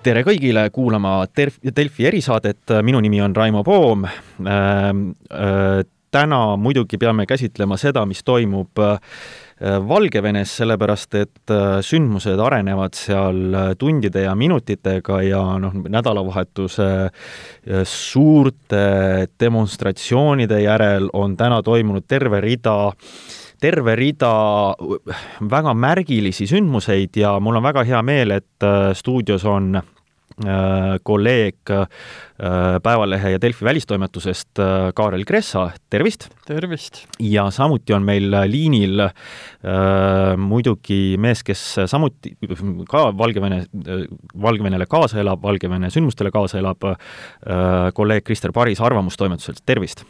tere kõigile kuulama Delfi erisaadet, minu nimi on Raimo Poom. täna muidugi peame käsitlema seda, mis toimub Valgevenes, sellepärast et sündmused arenevad seal tundide ja minutitega ja noh, nädalavahetuse suurte demonstratsioonide järel on täna toimunud terve rida äh, terve rida väga märgilisi sündmuseid ja mul on väga hea meel, et äh, stuudios on äh, kolleeg äh, Päevalehe ja Delfi välistoimetusest Kaarel Kressa, tervist! tervist! ja samuti on meil liinil äh, muidugi mees, kes samuti ka Valgevene, Valgevenele kaasa elab, Valgevene sündmustele kaasa elab äh,, kolleeg Krister Paris Arvamustoimetuselt, tervist!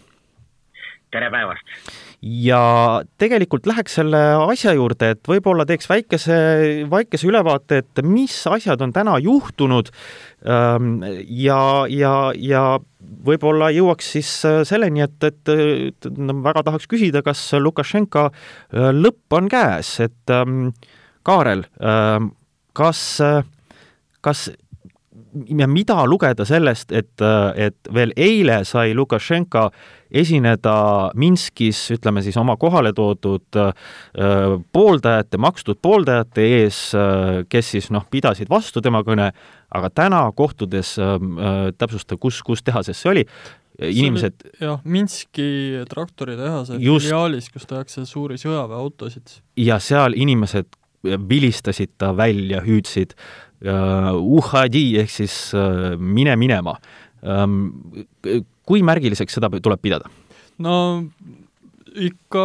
tere päevast! Ja tegelikult läheks selle asja juurde, et võib-olla teeks väikese, väikese ülevaate, et mis asjad on täna juhtunud ähm, ja, ja, ja võib-olla jõuaks siis äh, selleni, et, et, et no, väga tahaks küsida, kas Lukašenka äh, lõpp on käes, et ähm, Kaarel, ähm, kas, äh, kas ja mida lugeda sellest, et, et veel eile sai Lukašenka esineda Minskis, ütleme siis oma kohale toodud äh, pooldajate, makstud pooldajate ees, äh, kes siis noh, pidasid vastu tema kõne, aga täna kohtudes äh, täpsusta, kus, kus tehases see oli, inimesed jah, Minski traktoritehase filiaalis, kus tehakse suuri sõjaväeautosid. ja seal inimesed vilistasid ta välja, hüüdsid uh, uhadi ehk siis uh, mine minema um, kui märgiliseks seda tuleb pidada? no ikka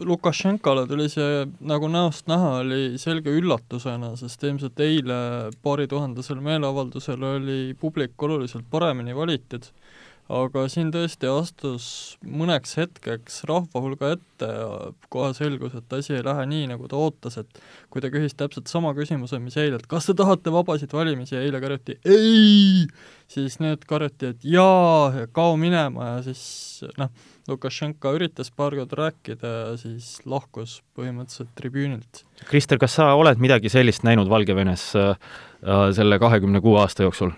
Lukašenkale tuli see nagu näost näha, oli selge üllatusena, sest ilmselt eile paarituhandesel meeleavaldusel oli publik oluliselt paremini valitud aga siin tõesti astus mõneks hetkeks rahva hulga ette ja kohe selgus, et asi ei lähe nii, nagu ta ootas, et kui ta küsis täpselt sama küsimuse, mis eile, et kas te tahate vabasid valimisi ja eile karjuti ei, siis nüüd karjuti, et jaa ja kao minema ja siis noh, Lukašenka üritas paar korda rääkida ja siis lahkus põhimõtteliselt tribüünilt. Krister, kas sa oled midagi sellist näinud Valgevenes äh, selle kahekümne kuue aasta jooksul?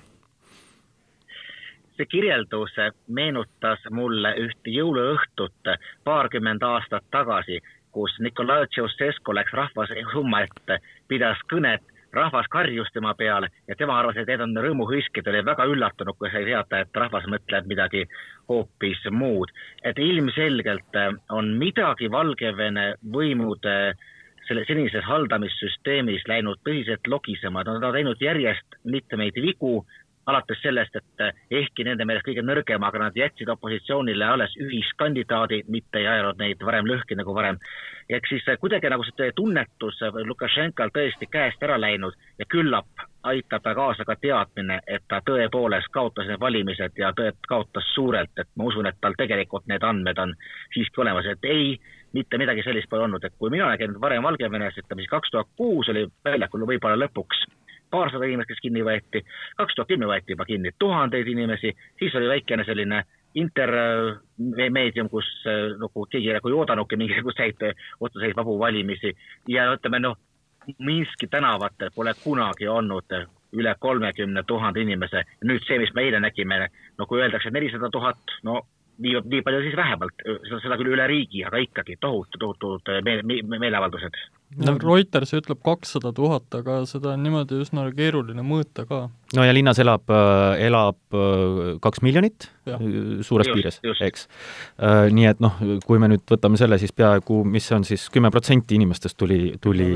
See kirjeldus meenutas mulle ühte jõuluõhtut paarkümmend aastat tagasi, kus Nikolai Ceausescu läks rahvasumma ette, pidas kõnet, rahvas karjus tema peale ja tema arvas, et need on rõõmuhõisked, oli väga üllatunud, kui sai teada, et rahvas mõtleb midagi hoopis muud. et ilmselgelt on midagi Valgevene võimude selle senises haldamissüsteemis läinud tõsiselt logisema, nad on teinud järjest mitmeid vigu, alates sellest, et eh, ehkki nende meelest kõige nõrgem, aga nad jätsid opositsioonile alles ühiskandidaadi, mitte ei ajanud neid varem lõhki nagu varem. ehk siis eh, kuidagi nagu see tunnetus Lukašenkal tõesti käest ära läinud ja küllap aitab ta kaasa ka teadmine, et ta tõepoolest kaotas need valimised ja tõe-, kaotas suurelt, et ma usun, et tal tegelikult need andmed on siiski olemas, et ei, mitte midagi sellist pole olnud, et kui mina olen käinud varem Valgevenes, ütleme siis kaks tuhat kuus oli väljakul võib-olla lõpuks paarsada inimest, kes kinni võeti, kaks tuhat kümme võeti juba kinni tuhandeid inimesi, siis oli väikene selline intermeedium, kus nagu keegi nagu ei oodanudki mingisuguseid otseseid vabu valimisi. Ja ütleme noh, Minski tänavatel pole kunagi olnud üle kolmekümne tuhande inimese. nüüd see, mis me eile nägime, no kui öeldakse nelisada tuhat, no nii, nii palju siis vähemalt, seda küll üle riigi, aga ikkagi tohutu, tohutud meele, meeleavaldused no Reuters ütleb kakssada tuhat, aga seda on niimoodi üsna keeruline mõõta ka. no ja linnas elab, äh, elab äh, kaks miljonit ja. Äh, suures just, piires, eks. Nii et noh, kui me nüüd võtame selle, siis peaaegu, mis see on siis, kümme protsenti inimestest tuli, tuli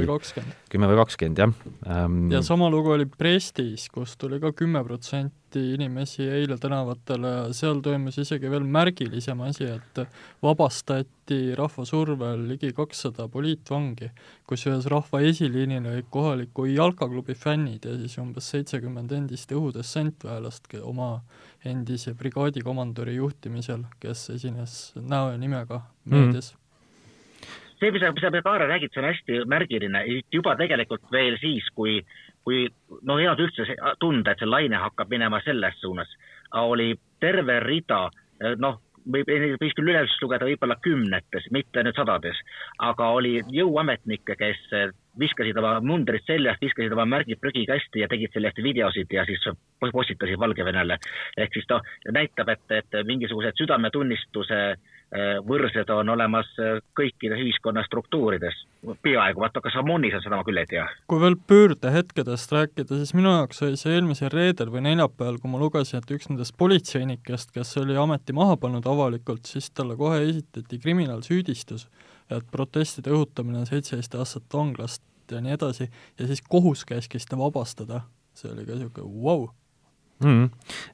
kümme või kakskümmend, jah ähm.... ja sama lugu oli Prestis, kus tuli ka kümme protsenti inimesi eile tänavatele ja seal toimus isegi veel märgilisem asi, et vabastati rahva survel ligi kakssada poliitvangi kusjuures rahva esiliinil olid kohaliku jalkaklubi fännid ja siis umbes seitsekümmend endist õhudessantväelast oma endise brigaadikomandöri juhtimisel, kes esines näo ja nimega mhm. meedias mm. see, mis sa, mis sa, Kaare räägid, see on hästi märgiline, juba tegelikult veel siis, kui, kui no ei olnud üldse tunda, et see laine hakkab minema selles suunas, oli terve rida noh, võib, võis küll üles lugeda võib-olla kümnetes, mitte nüüd sadades, aga oli jõuametnikke, kes viskasid oma mundrid seljast, viskasid oma märgid prügikasti ja tegid sellest videosid ja siis postitasid Valgevenele. ehk siis ta näitab, et, et mingisugused südametunnistuse äh, võrsed on olemas äh, kõikides ühiskonna struktuurides, peaaegu, vaata kas Ammonis on seda ma küll ei tea. kui veel pöördehetkedest rääkida, siis minu jaoks oli see eelmisel reedel või neljapäeval, kui ma lugesin, et üks nendest politseinikest, kes oli ameti maha pannud avalikult, siis talle kohe esitati kriminaalsüüdistus et protestide õhutamine seitseteist aastat vanglast ja nii edasi, ja siis kohus käskis ta vabastada. see oli ka niisugune vau wow. Mm.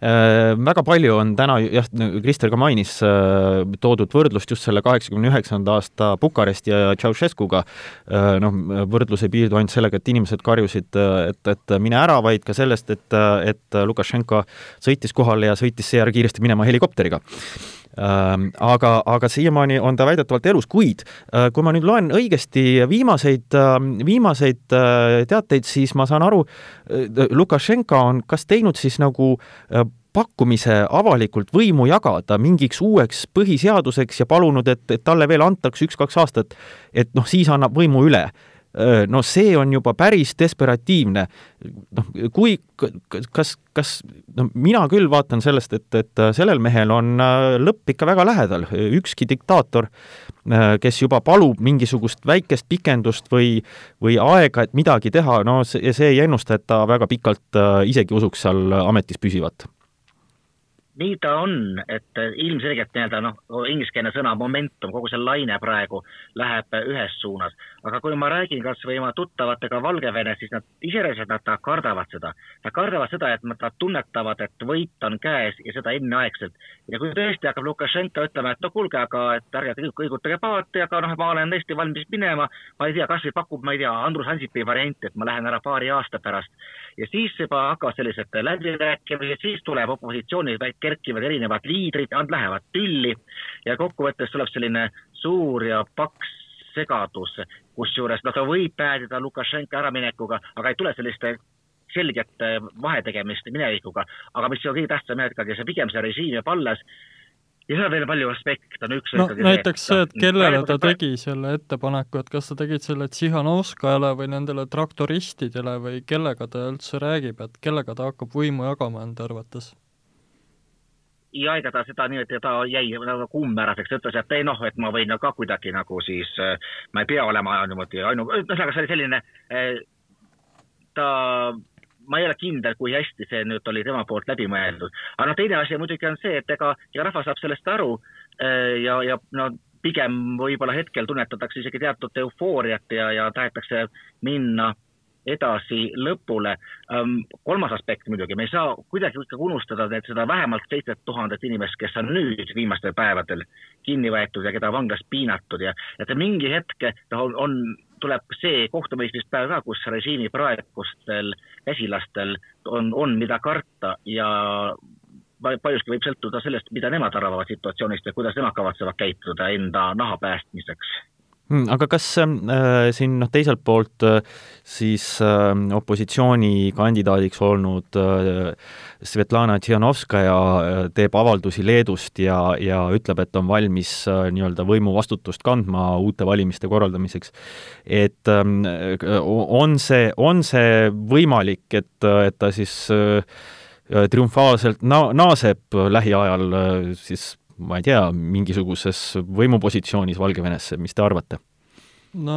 Äh, väga palju on täna, jah, Krister ka mainis äh,, toodud võrdlust just selle kaheksakümne üheksanda aasta Bukaresti ja Ceausescuga äh,. noh, võrdlus ei piirdu ainult sellega, et inimesed karjusid, äh, et, et mine ära, vaid ka sellest, et, et Lukašenko sõitis kohale ja sõitis seejärel kiiresti minema helikopteriga Ähm, aga, aga siiamaani on ta väidetavalt elus, kuid äh, kui ma nüüd loen õigesti viimaseid, ähm, viimaseid äh, teateid, siis ma saan aru, äh, Lukašenka on kas teinud siis nagu pakkumise avalikult võimu jagada mingiks uueks põhiseaduseks ja palunud, et, et talle veel antaks üks-kaks aastat, et noh, siis annab võimu üle no see on juba päris desperatiivne. noh, kui, kas, kas, no mina küll vaatan sellest, et, et sellel mehel on lõpp ikka väga lähedal, ükski diktaator, kes juba palub mingisugust väikest pikendust või, või aega, et midagi teha, no see, see ei ennusta, et ta väga pikalt isegi usuks seal ametis püsivat nii ta on, et ilmselgelt nii-öelda noh, ingliskeelne sõna momentum, kogu see laine praegu läheb ühes suunas. aga kui ma räägin kas või oma tuttavatega Valgevenes, siis nad iseenesest nad kardavad seda. Nad kardavad seda, et nad tunnetavad, et võit on käes ja seda enneaegselt. ja kui tõesti hakkab Lukašenka ütlema, et no kuulge, aga et ärge kõigutage paati, aga noh, ma olen tõesti valmis minema, ma ei tea, kas või pakub, ma ei tea, Andrus Ansipi varianti, et ma lähen ära paari aasta pärast. Ja siis juba hakkavad sellised läbirääkimised, siis tuleb opositsioonil kerkivad erinevad liidrid, nad lähevad tülli. Ja kokkuvõttes tuleb selline suur ja paks segadus, kusjuures noh, ta võib päädida Lukašenka äraminekuga, aga ei tule selliste selget vahetegemist minevikuga, aga mis on kõige tähtsam jah, ikkagi see pigem see režiim jääb alles ja seal on veel palju aspekte, on üks no näiteks see, et kellele ta tegi selle ettepaneku, et kas sa tegid selle Tsihhanovskajale või nendele traktoristidele või kellega ta üldse räägib, et kellega ta hakkab võimu jagama enda arvates? ja ega ta seda nii, et ta jäi nagu kummäraseks, ütles, et ei noh, et ma võin ka kuidagi nagu siis, ma ei pea olema niimoodi ainu-, ühesõnaga see oli selline, eh, ta, ma ei ole kindel, kui hästi see nüüd oli tema poolt läbi mõeldud. aga noh, teine asi muidugi on see, et ega, ega rahvas saab sellest aru eh, ja, ja no pigem võib-olla hetkel tunnetatakse isegi teatud eufooriat ja, ja tahetakse minna edasi lõpule. kolmas aspekt muidugi, me ei saa kuidagi ikkagi unustada need seda vähemalt seitset tuhandet inimest, kes on nüüd viimastel päevadel kinni võetud ja keda vanglas piinatud ja et mingi hetk noh, on, on, tuleb see kohtumõistmispäev ka, kus režiimi praegustel käsilastel on, on mida karta ja paljuski võib sõltuda sellest, mida nemad arvavad situatsioonist ja kuidas nemad kavatsevad käituda enda naha päästmiseks aga kas äh, siin noh, teiselt poolt äh, siis äh, opositsioonikandidaadiks olnud äh, Svetlana Tšihhanovskaja äh, teeb avaldusi Leedust ja, ja ütleb, et on valmis äh, nii-öelda võimuvastutust kandma uute valimiste korraldamiseks. et äh, on see, on see võimalik, et, et ta siis äh, triumfaalselt na-, naaseb lähiajal äh, siis ma ei tea, mingisuguses võimupositsioonis Valgevenesse, mis te arvate? No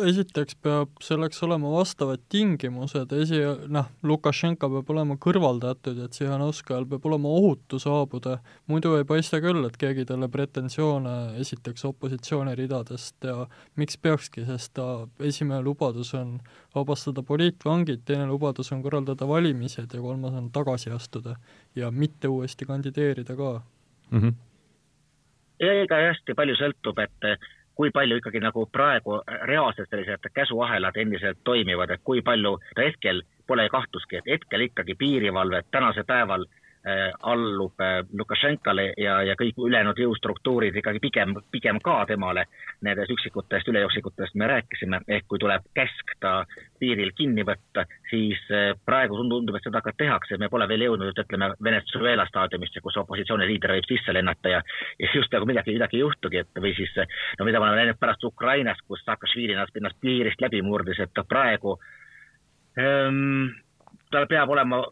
esiteks peab selleks olema vastavad tingimused, esi-, noh, Lukašenka peab olema kõrvaldatud ja Tsihhanovskajal peab olema ohutu saabuda, muidu ei paista küll, et keegi talle pretensioone esitaks opositsiooni ridadest ja miks peakski, sest ta esimene lubadus on vabastada poliitvangid, teine lubadus on korraldada valimised ja kolmas on tagasi astuda ja mitte uuesti kandideerida ka mm. -hmm. ega hästi palju sõltub, et kui palju ikkagi nagu praegu reaalselt sellised käsuahelad endiselt toimivad, et kui palju, hetkel pole kahtlustki, et hetkel ikkagi piirivalve tänasel päeval Äh, allub äh, Lukašenkale ja, ja kõik ülejäänud jõustruktuurid ikkagi pigem, pigem ka temale. Nendest üksikutest ülejooksjatest me rääkisime, ehk kui tuleb käsk ta piiril kinni võtta, siis äh, praegu tundub, et seda ka tehakse, me pole veel jõudnud, ütleme, Venezuela staadiumisse, kus opositsiooniliider võib sisse lennata ja, ja just nagu midagi, midagi ei juhtugi, et või siis no mida me oleme näinud pärast Ukrainas, kus Saakašvili ennast, ennast piirist läbi murdis, et praegu ähm, tal peab olema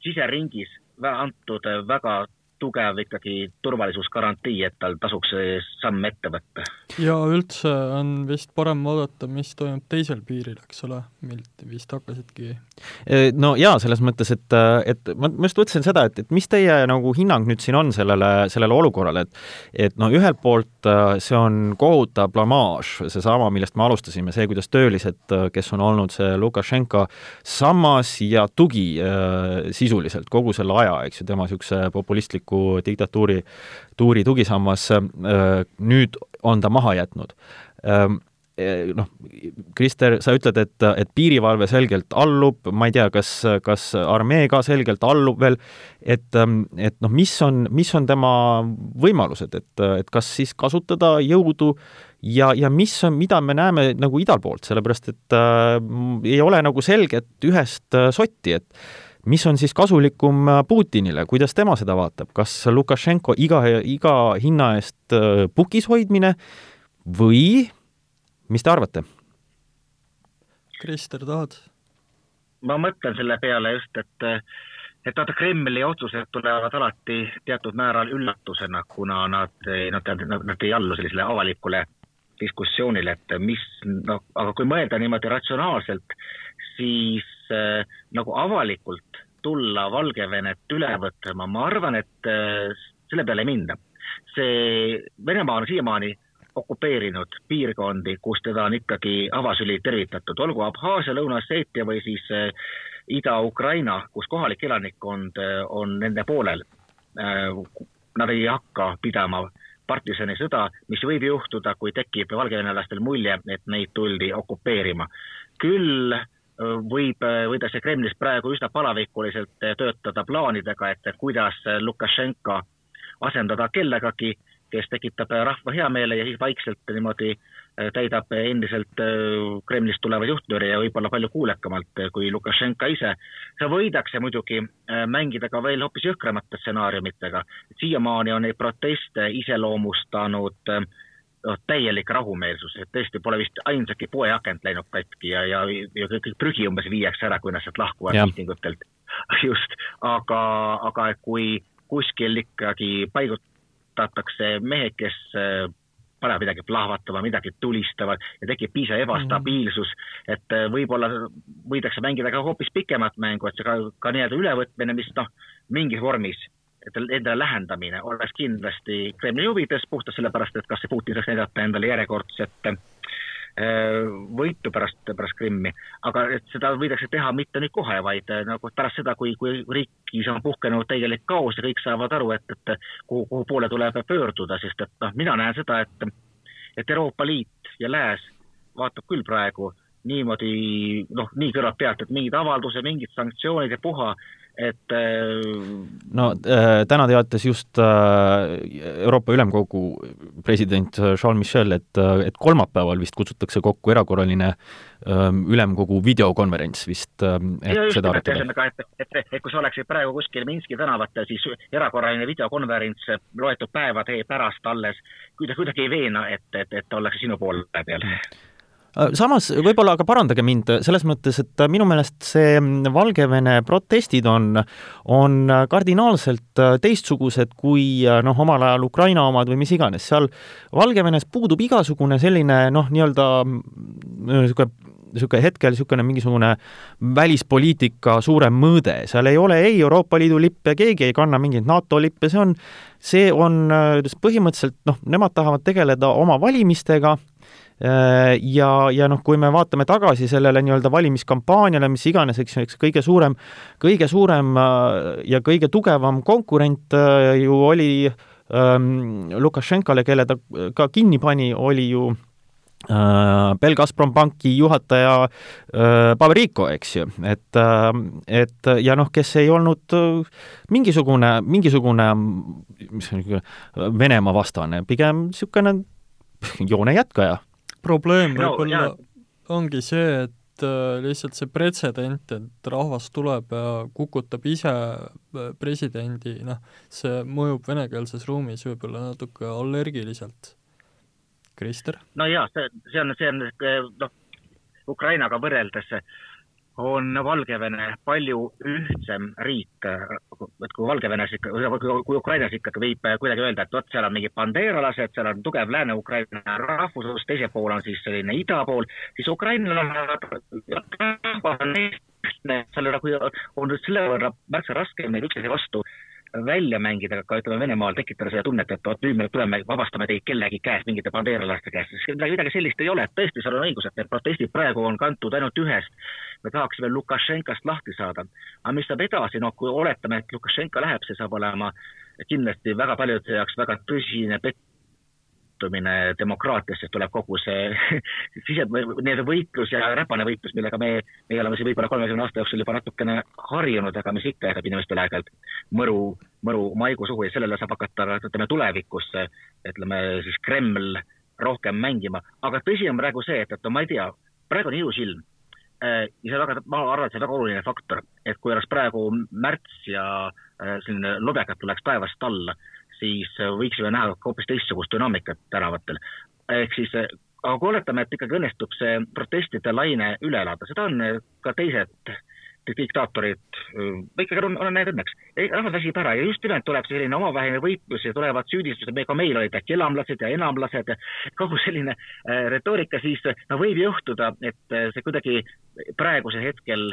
siseringis antud väga tugev ikkagi turvalisusgarantii, et tal tasuks samm ette võtta. ja üldse on vist parem vaadata, mis toimub teisel piiril, eks ole, milt vist hakkasidki e, no jaa, selles mõttes, et, et ma, ma just mõtlesin seda, et, et mis teie nagu hinnang nüüd siin on sellele, sellele olukorrale, et et no ühelt poolt e, see on kohutav blamaaž, seesama, millest me alustasime, see, kuidas töölised, kes on olnud see Lukašenka sammas ja tugi sisuliselt kogu selle aja, eks ju, tema niisuguse populistliku Ameeriku diktatuuri tuuri tugisammas, äh, nüüd on ta maha jätnud. Ähm, äh, noh, Krister, sa ütled, et, et piirivalve selgelt allub, ma ei tea, kas, kas armee ka selgelt allub veel, et, ähm, et noh, mis on, mis on tema võimalused, et, et kas siis kasutada jõudu ja, ja mis on, mida me näeme nagu idalt poolt, sellepärast et äh, ei ole nagu selget ühest äh, sotti, et mis on siis kasulikum äh, Putinile, kuidas tema seda vaatab, kas Lukašenko iga, iga hinna eest äh, pukis hoidmine või mis te arvate? Krister, tahad? ma mõtlen selle peale just, et et vaata, Kremli otsused tulevad alati teatud määral üllatusena, kuna nad, nad, nad, nad ei allu sellisele avalikule diskussioonile, et mis, noh, aga kui mõelda niimoodi ratsionaalselt, siis nagu avalikult tulla Valgevenet üle võtma, ma arvan, et äh, selle peale ei minda. see Venemaa on siiamaani okupeerinud piirkondi, kus teda on ikkagi avasüli tervitatud, olgu Abhaasia, Lõuna-Osseetia või siis äh, Ida-Ukraina, kus kohalik elanikkond on nende poolel. Nad ei hakka pidama partisanisõda, mis võib juhtuda, kui tekib valgevenelastel mulje, et neid tuldi okupeerima. küll äh, võib, võidakse Kremlis praegu üsna palavikuliselt töötada plaanidega, et kuidas Lukašenka asendada kellegagi, kes tekitab rahva heameele ja siis vaikselt niimoodi äh, täidab endiselt äh, Kremlist tulevaid juhtnööre ja võib-olla palju kuulekamalt äh, kui Lukašenka ise. seda võidakse muidugi mängida ka veel hoopis jõhkramate stsenaariumitega. siiamaani on neid proteste iseloomustanud äh, noh, täielik rahumeelsus, et tõesti pole vist ainsatki poeakent läinud katki ja, ja, ja kõik prügi umbes viiakse ära, kui nad sealt lahkuvad miitingutelt. just, aga, aga kui kuskil ikkagi paigutatakse mehed, kes äh, panevad midagi plahvatama, midagi tulistavad ja tekib piisav ebastabiilsus mm, -hmm. et äh, võib-olla võidakse mängida ka hoopis pikemat mängu, et see ka, ka nii-öelda ülevõtmine, mis noh, mingis vormis et endale lähendamine oleks kindlasti Kremli huvides, puhtalt sellepärast, et kas see Putin saaks näidata endale järjekordset äh, võitu pärast, pärast Krimmi. aga et seda võidakse teha mitte nüüd kohe, vaid äh, nagu pärast seda, kui, kui riigis on puhkenud täielik kaos ja kõik saavad aru, et, et kuhu, kuhu poole tuleb pöörduda, sest et noh, mina näen seda, et, et Euroopa Liit ja Lääs vaatab küll praegu niimoodi noh, nii kõrvalt pealt, et mingid avaldused, mingid sanktsioonid ja puha, et äh, no äh, täna teatas just äh, Euroopa Ülemkogu president Charles Michel, et, et kolmapäeval vist kutsutakse kokku erakorraline ähm, ülemkogu videokonverents vist, ähm, et ja seda arutada. ühesõnaga, et, et, et, et kui sa oleksid praegu kuskil Minski tänavatel, siis erakorraline videokonverents loetud päevade pärast alles kuidagi, kuidagi ei veena, et, et, et ollakse sinu poole peal Äh, samas võib-olla aga parandage mind selles mõttes, et minu meelest see Valgevene protestid on, on kardinaalselt äh, teistsugused kui äh, noh, omal ajal Ukraina omad või mis iganes, seal Valgevenes puudub igasugune selline noh, nii-öelda niisugune niisugune hetkel niisugune mingisugune välispoliitika suurem mõõde, seal ei ole ei Euroopa Liidu lippe, keegi ei kanna mingeid NATO lippe, see on, see on põhimõtteliselt noh, nemad tahavad tegeleda oma valimistega Äh, ja, ja noh, kui me vaatame tagasi sellele nii-öelda valimiskampaaniale, mis iganes, eks ju, eks kõige suurem, kõige suurem äh, ja kõige tugevam konkurent äh, ju oli ähm, Lukašenkale, kelle ta ka kinni pani, oli ju Äh, Belgazprom panki juhataja äh, Pavel Riiko, eks ju, et, äh, et ja noh, kes ei olnud mingisugune, mingisugune mis Venemaa vastane, pigem niisugune joone jätkaja. Probleem võib-olla no, ongi see, et lihtsalt see pretsedent, et rahvas tuleb ja kukutab ise presidendi, noh, see mõjub venekeelses ruumis võib-olla natuke allergiliselt Krister? no jaa, see, see on, see on noh, Ukrainaga võrreldes on Valgevene palju ühtsem riik, et kui Valgevenes ikka, kui Ukrainas ikkagi võib kuidagi öelda, et vot seal on mingid bandeeralased, seal on tugev Lääne-Ukraina rahvuslus, teisel pool on siis selline ida pool, siis Ukrainal on rahvas on eestne, seal nagu on selle võrra märksa raskem neid üksteise vastu välja mängida, ka ütleme Venemaal tekitada seda tunnet, et vot nüüd me tuleme, vabastame teid kellegi käest, mingite bandeeralaste käest, midagi, midagi sellist ei ole, et tõesti, seal on õigus, et need protestid praegu on kantud ainult ühest. Me tahaksime Lukašenkast lahti saada. aga mis saab edasi, noh, kui oletame, et Lukašenka läheb, see saab olema kindlasti väga paljude jaoks väga tõsine pett-, suhtumine demokraatiasse tuleb kogu see sise, nii-öelda võitlus ja räpane võitlus, millega me, meie oleme siin võib-olla kolmekümne aasta jooksul juba natukene harjunud, aga mis ikka jätab inimestele aeg-ajalt mõru, mõru maigu suhu ja sellele saab hakata, ütleme, tulevikus ütleme siis Kreml rohkem mängima, aga tõsi on praegu see, et, et ma ei tea, praegu on ilus ilm ja see on väga, ma arvan, et see on väga oluline faktor, et kui oleks praegu märts ja äh, selline lobekad tuleks taevast alla, siis äh, võiksime näha hoopis teistsugust dünaamikat tänavatel. ehk siis, aga kui oletame, et ikkagi õnnestub see protestide laine üle elada, seda on ka teised diktaatorid, ikkagi on, on näinud õnneks. rahvas väsib ära ja just nimelt tuleb selline omavaheline võitlus ja tulevad süüdistused, ka meil olid äkki elamlased ja enamlased ja kogu selline äh, retoorika, siis no võib juhtuda, et see kuidagi praegusel hetkel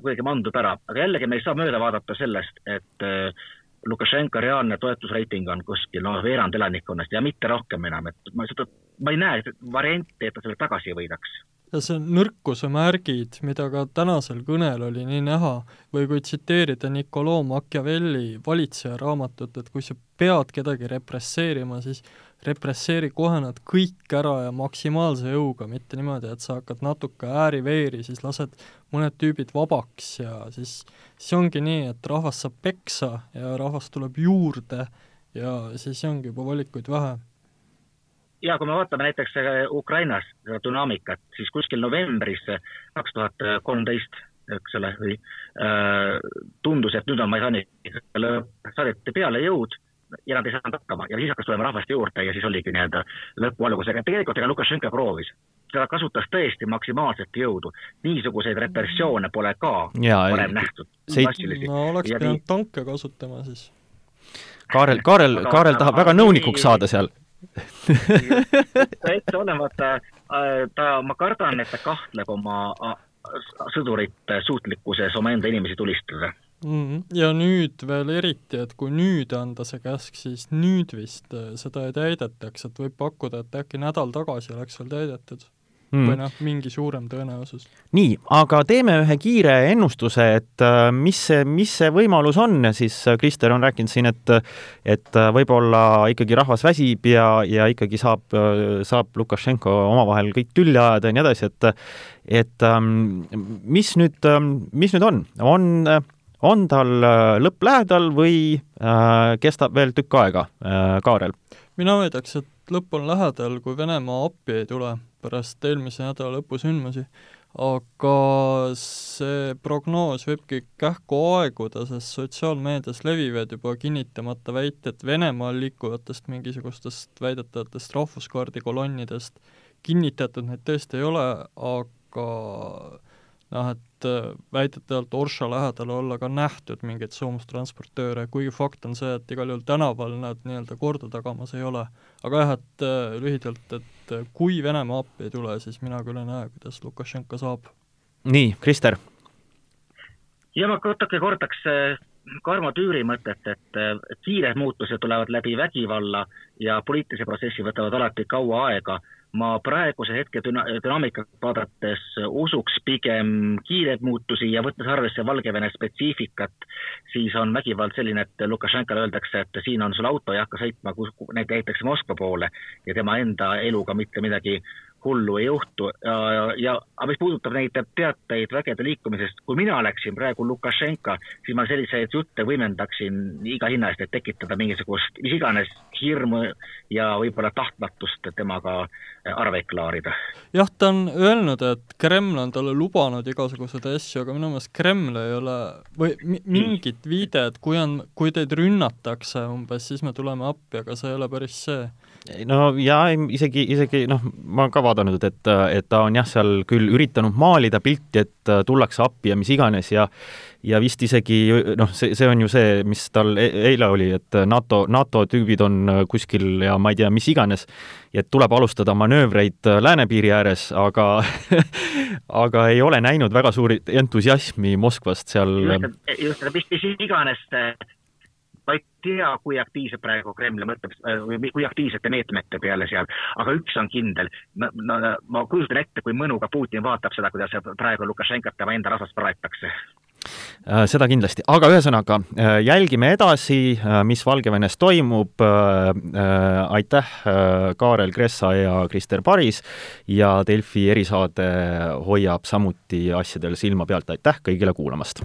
kuidagi mandub ära, aga jällegi me ei saa mööda vaadata sellest, et äh, Lukašenka reaalne toetusreiting on kuskil noh, veerand elanikkonnast ja mitte rohkem enam, et ma seda, ma ei näe varianti, et ta selle tagasi võidaks. Ja see nõrkuse märgid, mida ka tänasel kõnel oli nii näha, või kui tsiteerida Nicolò Machiavelli valitseja raamatut, et kui sa pead kedagi represseerima, siis represseeri kohe nad kõik ära ja maksimaalse jõuga, mitte niimoodi, et sa hakkad natuke ääri-veeri, siis lased mõned tüübid vabaks ja siis, siis ongi nii, et rahvas saab peksa ja rahvast tuleb juurde ja siis ongi juba valikuid vähe. Ja kui me vaatame näiteks äh, Ukrainas seda dünaamikat, siis kuskil novembris kaks tuhat kolmteist eks ole, või äh, tundus, et nüüd on Maidani saadeti peale jõud ja nad ei saanud hakkama. Ja siis hakkas tulema rahvast juurde ja siis oligi nii-öelda lõpu algusega, tegelikult ega Lukašenka proovis, ta kasutas tõesti maksimaalset jõudu, niisuguseid repressioone pole ka ja, varem nähtud. no oleks pidanud tanke kasutama siis. Kaarel, Kaarel, Kaarel tahab väga nõunikuks saada seal ette olemata, äh, ta, ma kardan, et ta kahtleb oma sõdurite suutlikkuses omaenda inimesi tulistada. -hmm. ja nüüd veel eriti, et kui nüüd anda see käsk, siis nüüd vist äh, seda ei täidetaks, et võib pakkuda, et äkki nädal tagasi oleks veel täidetud mm. või noh, mingi suurem tõenäosus. nii, aga teeme ühe kiire ennustuse, et äh, mis see, mis see võimalus on, siis äh, Krister on rääkinud siin, et et võib-olla ikkagi rahvas väsib ja, ja ikkagi saab, saab Lukašenko omavahel kõik tülli ajada ja nii edasi, et et ähm, mis nüüd, ähm, mis nüüd on, on on tal äh, lõpp lähedal või äh, kestab veel tükk aega äh,, Kaarel? mina väidaks, et lõpp on lähedal, kui Venemaa appi ei tule pärast eelmise nädala lõpu sündmusi, aga see prognoos võibki kähku aeguda, sest sotsiaalmeedias levivad juba kinnitamata väited Venemaal liikuvatest mingisugustest väidetavatest rahvuskaardi kolonnidest, kinnitatud need tõesti ei ole, aga noh, et äh, väidetavalt Orša lähedal olla ka nähtud mingeid soomustransportööre, kuigi fakt on see, et igal juhul tänaval nad nii-öelda korda tagamas ei ole. aga jah, et äh, lühidalt, et äh, kui Venemaa appi ei tule, siis mina küll ei näe, kuidas Lukašenka saab. nii, Krister? ja ma natuke kordaks Karmo Tüüri mõtet, et kiired muutused tulevad läbi vägivalla ja poliitilise protsessi võtavad alati kaua aega ma praeguse hetke düna-, dünaamikat vaadates usuks pigem kiireid muutusi ja võttes arvesse Valgevene spetsiifikat, siis on vägivald selline, et Lukašenkale öeldakse, et siin on sul auto, ei hakka sõitma kus, näiteks Moskva poole ja tema enda eluga mitte midagi hullu ei juhtu. Ja, ja, ja aga mis puudutab neid teateid vägede liikumisest, kui mina oleksin praegu Lukašenka, siis ma selliseid jutte võimendaksin iga hinna eest, et tekitada mingisugust mis iganes hirmu ja võib-olla tahtmatust temaga arveid klaarida. jah, ta on öelnud, et Kreml on talle lubanud igasuguseid asju, aga minu meelest Kreml ei ole või mingit viidet, kui on, kui teid rünnatakse umbes, siis me tuleme appi, aga see ei ole päris see no ja isegi, isegi noh, ma ka vaadanud, et, et ta on jah, seal küll üritanud maalida pilti, et tullakse appi ja mis iganes ja ja vist isegi noh, see, see on ju see, mis tal e eile oli, et NATO, NATO tüübid on kuskil ja ma ei tea, mis iganes, et tuleb alustada manöövreid läänepiiri ääres, aga aga ei ole näinud väga suuri entusiasmi Moskvast seal. just, just, mis iganes ma ei tea, kui aktiivselt praegu Kreml mõtleb või kui aktiivsete meetmete peale seal, aga üks on kindel, no, no ma kujutan ette, kui mõnuga Putin vaatab seda, kuidas praegu Lukašenkat tema enda rahvast praetakse. Äh, seda kindlasti, aga ühesõnaga äh, jälgime edasi, äh, mis Valgevenes toimub. aitäh, Kaarel Kressa ja Krister Paris. Ja Delfi erisaade hoiab samuti asjadel silma pealt, aitäh kõigile kuulamast!